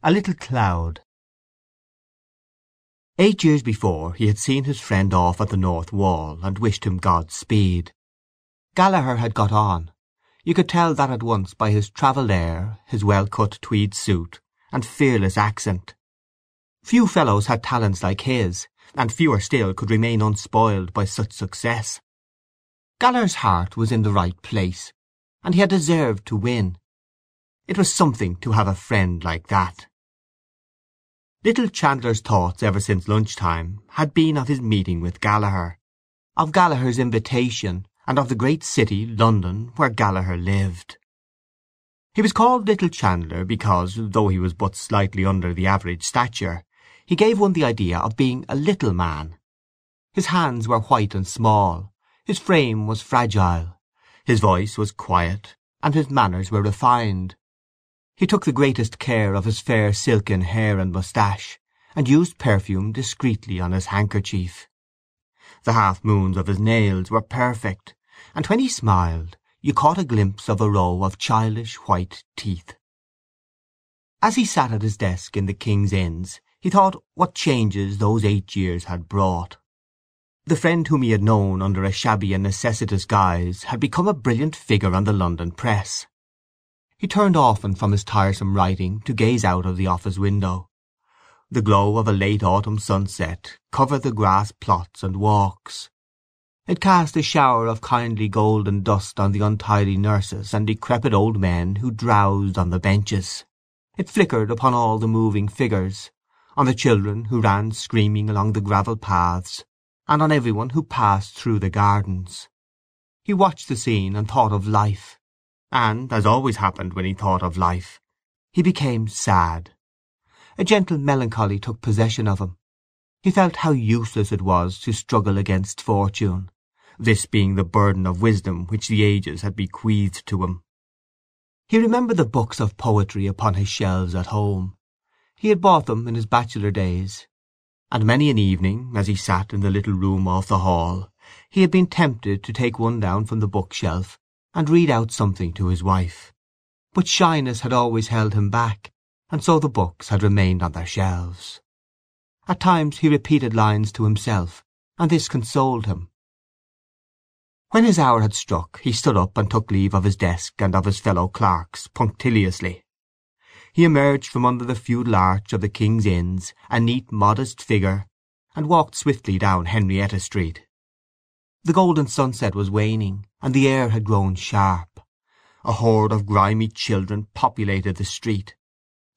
A LITTLE CLOUD Eight years before he had seen his friend off at the north wall, and wished him God speed. Gallaher had got on; you could tell that at once by his travelled air, his well cut tweed suit, and fearless accent. Few fellows had talents like his, and fewer still could remain unspoiled by such success. Gallaher's heart was in the right place, and he had deserved to win. It was something to have a friend like that. Little Chandler's thoughts ever since lunch time had been of his meeting with Gallaher, of Gallaher's invitation, and of the great city, London, where Gallaher lived. He was called Little Chandler because, though he was but slightly under the average stature, he gave one the idea of being a little man. His hands were white and small, his frame was fragile, his voice was quiet, and his manners were refined. He took the greatest care of his fair silken hair and moustache, and used perfume discreetly on his handkerchief. The half-moons of his nails were perfect, and when he smiled you caught a glimpse of a row of childish white teeth. As he sat at his desk in the King's Inns he thought what changes those eight years had brought. The friend whom he had known under a shabby and necessitous guise had become a brilliant figure on the London press. He turned often from his tiresome writing to gaze out of the office window. The glow of a late autumn sunset covered the grass plots and walks. It cast a shower of kindly golden dust on the untidy nurses and decrepit old men who drowsed on the benches. It flickered upon all the moving figures, on the children who ran screaming along the gravel paths, and on everyone who passed through the gardens. He watched the scene and thought of life, and, as always happened when he thought of life, he became sad. A gentle melancholy took possession of him. He felt how useless it was to struggle against fortune, this being the burden of wisdom which the ages had bequeathed to him. He remembered the books of poetry upon his shelves at home. He had bought them in his bachelor days, and many an evening, as he sat in the little room off the hall, he had been tempted to take one down from the bookshelf and read out something to his wife. But shyness had always held him back, and so the books had remained on their shelves. At times he repeated lines to himself, and this consoled him. When his hour had struck he stood up and took leave of his desk and of his fellow clerks, punctiliously. He emerged from under the feudal arch of the King's Inns, a neat modest figure, and walked swiftly down Henrietta Street. The golden sunset was waning, and the air had grown sharp. A horde of grimy children populated the street.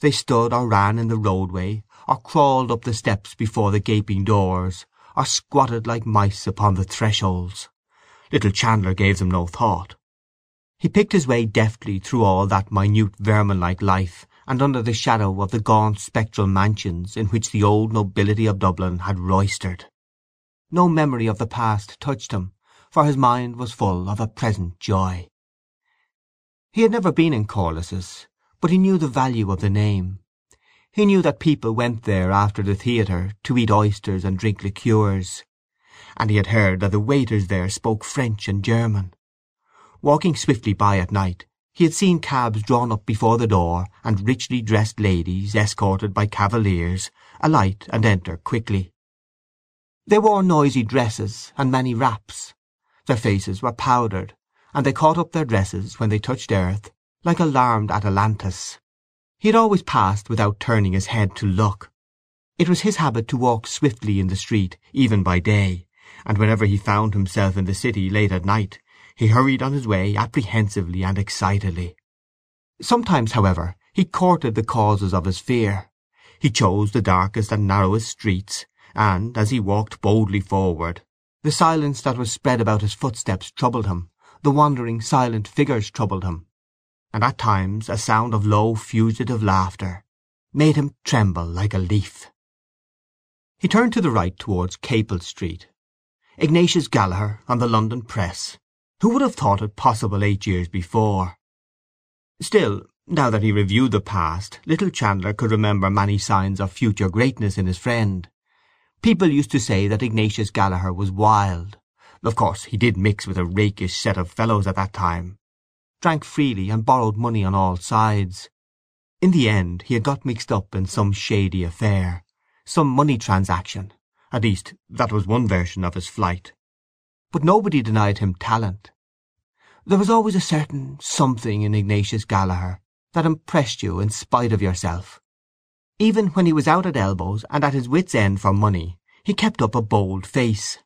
They stood or ran in the roadway, or crawled up the steps before the gaping doors, or squatted like mice upon the thresholds. Little Chandler gave them no thought. He picked his way deftly through all that minute vermin-like life and under the shadow of the gaunt spectral mansions in which the old nobility of Dublin had roistered. No memory of the past touched him, for his mind was full of a present joy. He had never been in Corless's, but he knew the value of the name. He knew that people went there after the theatre to eat oysters and drink liqueurs, and he had heard that the waiters there spoke French and German. Walking swiftly by at night he had seen cabs drawn up before the door and richly dressed ladies, escorted by cavaliers, alight and enter quickly. They wore noisy dresses and many wraps. Their faces were powdered, and they caught up their dresses, when they touched earth, like alarmed Atalantas. He had always passed without turning his head to look. It was his habit to walk swiftly in the street, even by day, and whenever he found himself in the city late at night he hurried on his way apprehensively and excitedly. Sometimes, however, he courted the causes of his fear. He chose the darkest and narrowest streets, and, as he walked boldly forward, the silence that was spread about his footsteps troubled him, the wandering silent figures troubled him, and at times a sound of low fugitive laughter made him tremble like a leaf. He turned to the right towards Capel Street. Ignatius Gallaher on the London press! Who would have thought it possible eight years before? Still, now that he reviewed the past, little Chandler could remember many signs of future greatness in his friend. People used to say that Ignatius Gallaher was wild. Of course he did mix with a rakish set of fellows at that time, drank freely and borrowed money on all sides. In the end he had got mixed up in some shady affair, some money transaction; at least that was one version of his flight. But nobody denied him talent. There was always a certain something in Ignatius Gallaher that impressed you in spite of yourself. Even when he was out at elbows and at his wits' end for money he kept up a bold face.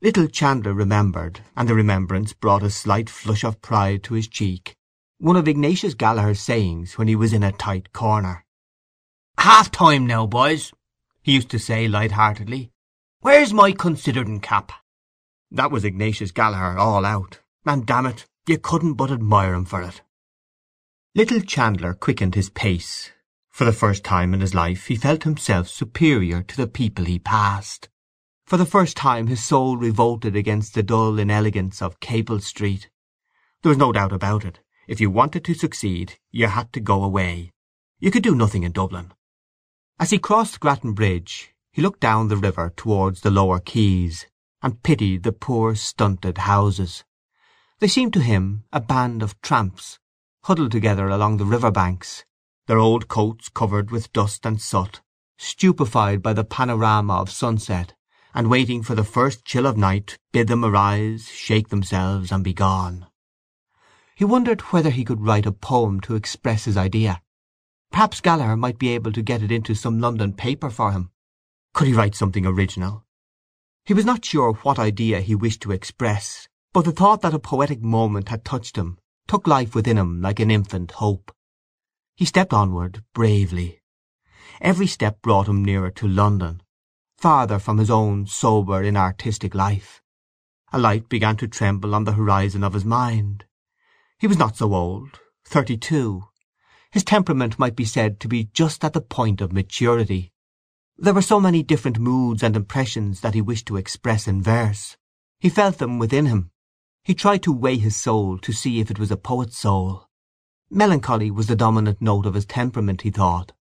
Little Chandler remembered, and the remembrance brought a slight flush of pride to his cheek, one of Ignatius Gallaher's sayings when he was in a tight corner. "Half time now, boys," he used to say light‐heartedly. "Where's my considering cap?" That was Ignatius Gallaher all out, and damn it, you couldn't but admire him for it. Little Chandler quickened his pace. For the first time in his life he felt himself superior to the people he passed. For the first time his soul revolted against the dull inelegance of Capel Street. There was no doubt about it. If you wanted to succeed you had to go away. You could do nothing in Dublin. As he crossed Grattan Bridge he looked down the river towards the lower quays, and pitied the poor stunted houses. They seemed to him a band of tramps, huddled together along the river banks, their old coats covered with dust and soot, stupefied by the panorama of sunset, and waiting for the first chill of night bid them arise, shake themselves, and be gone. He wondered whether he could write a poem to express his idea. Perhaps Gallaher might be able to get it into some London paper for him. Could he write something original? He was not sure what idea he wished to express, but the thought that a poetic moment had touched him took life within him like an infant hope. He stepped onward bravely. Every step brought him nearer to London, farther from his own sober inartistic life. A light began to tremble on the horizon of his mind. He was not so old—thirty-two. His temperament might be said to be just at the point of maturity. There were so many different moods and impressions that he wished to express in verse. He felt them within him. He tried to weigh his soul to see if it was a poet's soul. Melancholy was the dominant note of his temperament, he thought,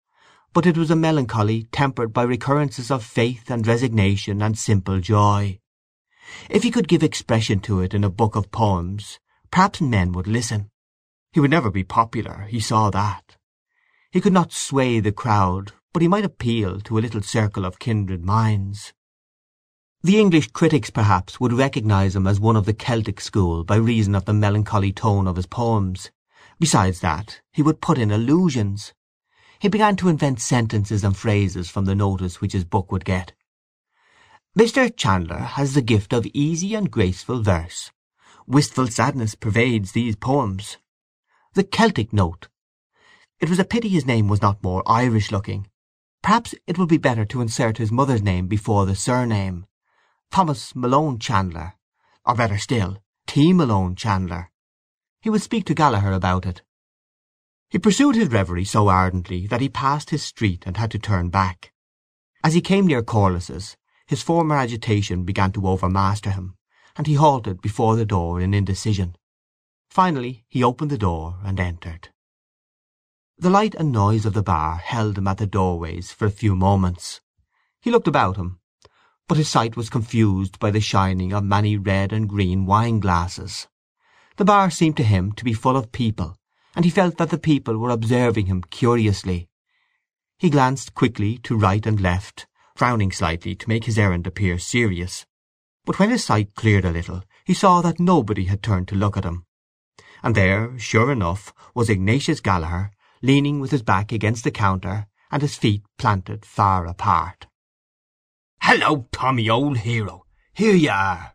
but it was a melancholy tempered by recurrences of faith and resignation and simple joy. If he could give expression to it in a book of poems perhaps men would listen. He would never be popular, he saw that. He could not sway the crowd, but he might appeal to a little circle of kindred minds. The English critics, perhaps, would recognize him as one of the Celtic school by reason of the melancholy tone of his poems. Besides that, he would put in allusions. He began to invent sentences and phrases from the notice which his book would get. Mr. Chandler has the gift of easy and graceful verse. Wistful sadness pervades these poems. The Celtic note. It was a pity his name was not more Irish-looking. Perhaps it would be better to insert his mother's name before the surname. Thomas Malone Chandler. Or better still, T. Malone Chandler. He would speak to Gallaher about it. He pursued his reverie so ardently that he passed his street and had to turn back. As he came near Corless's his former agitation began to overmaster him, and he halted before the door in indecision. Finally he opened the door and entered. The light and noise of the bar held him at the doorways for a few moments. He looked about him, but his sight was confused by the shining of many red and green wine-glasses. The bar seemed to him to be full of people, and he felt that the people were observing him curiously. He glanced quickly to right and left, frowning slightly to make his errand appear serious. But when his sight cleared a little he saw that nobody had turned to look at him. And there, sure enough, was Ignatius Gallaher, leaning with his back against the counter and his feet planted far apart. "Hello, Tommy, old hero! Here you are!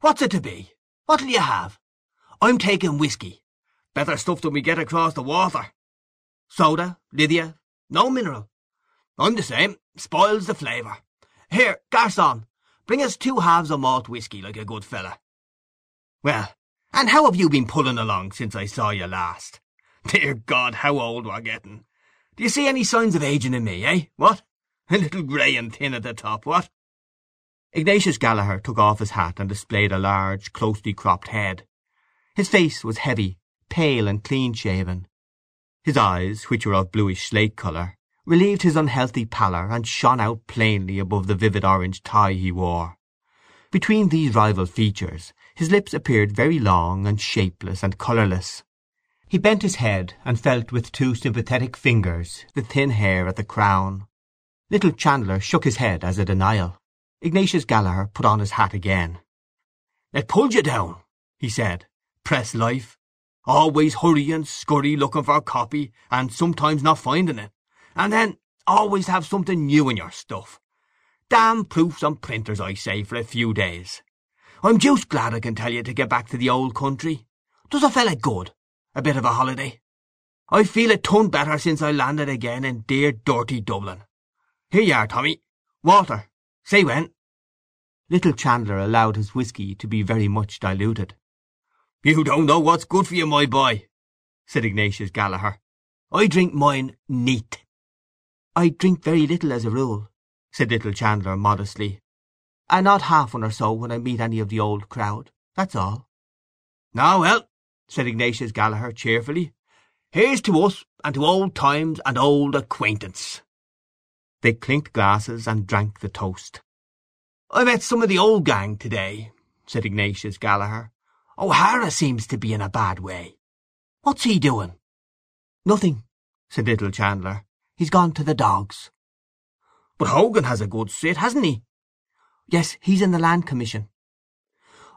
What's it to be? What'll you have? I'm taking whisky. Better stuff than we get across the water. Soda, Lithia, no mineral. I'm the same. Spoils the flavour. Here, garçon, bring us two halves of malt whisky like a good fella. Well, and how have you been pulling along since I saw you last? Dear God, how old we're getting! Do you see any signs of ageing in me, eh? What? A little grey and thin at the top, what? Ignatius Gallaher took off his hat and displayed a large, closely cropped head. His face was heavy, pale and clean-shaven. His eyes, which were of bluish slate colour, relieved his unhealthy pallor and shone out plainly above the vivid orange tie he wore. Between these rival features his lips appeared very long and shapeless and colourless. He bent his head and felt with two sympathetic fingers the thin hair at the crown. Little Chandler shook his head as a denial. Ignatius Gallaher put on his hat again. "It pulled you down," he said. "Press life. Always hurry and scurry looking for copy, and sometimes not finding it. And then always have something new in your stuff. Damn proofs and printers, I say, for a few days. I'm deuced glad I can tell you to get back to the old country. Does a feller good, a bit of a holiday. I feel a ton better since I landed again in dear dirty Dublin. Here you are, Tommy. Water. Say when. Little Chandler allowed his whisky to be very much diluted. You don't know what's good for you, my boy, said Ignatius Gallaher. I drink mine neat. I drink very little as a rule, said little Chandler modestly. And not half one or so when I meet any of the old crowd. That's all. Ah, well, said Ignatius Gallaher cheerfully. Here's to us, and to old times and old acquaintance. They clinked glasses and drank the toast. I met some of the old gang today, said Ignatius Gallaher. O'Hara seems to be in a bad way. What's he doing? Nothing, said little Chandler. He's gone to the dogs. But Hogan has a good sit, hasn't he? Yes, he's in the Land Commission.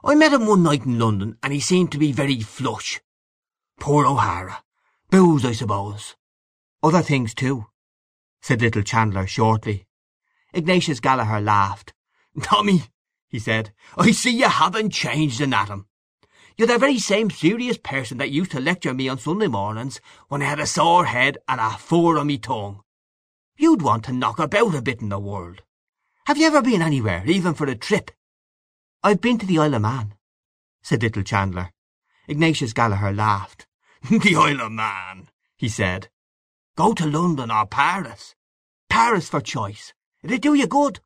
I met him one night in London, and he seemed to be very flush. Poor O'Hara. Booze, I suppose. Other things, too, said little Chandler shortly. Ignatius Gallaher laughed. Tommy, he said, I see you haven't changed an atom. You're the very same serious person that used to lecture me on Sunday mornings when I had a sore head and a four on me tongue. You'd want to knock about a bit in the world. Have you ever been anywhere, even for a trip? I've been to the Isle of Man, said little Chandler. Ignatius Gallaher laughed. the Isle of Man, he said. Go to London or Paris. Paris for choice. It'll do you good.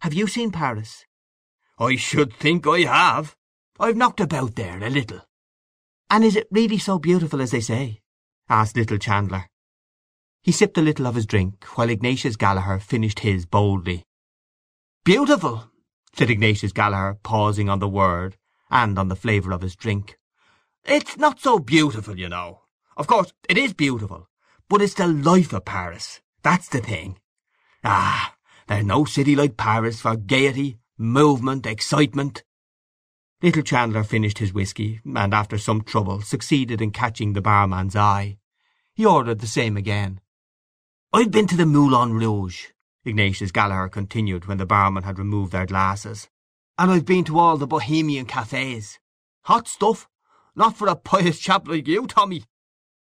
Have you seen Paris? I should think I have. I've knocked about there a little. And is it really so beautiful as they say? asked little Chandler. He sipped a little of his drink, while Ignatius Gallaher finished his boldly. Beautiful, said Ignatius Gallaher, pausing on the word, and on the flavour of his drink. It's not so beautiful, you know. Of course, it is beautiful, but it's the life of Paris. That's the thing. Ah, there's no city like Paris for gaiety, movement, excitement. Little Chandler finished his whisky, and after some trouble succeeded in catching the barman's eye. He ordered the same again. I've been to the Moulin Rouge, Ignatius Gallaher continued when the barman had removed their glasses, and I've been to all the Bohemian cafes. Hot stuff, not for a pious chap like you, Tommy.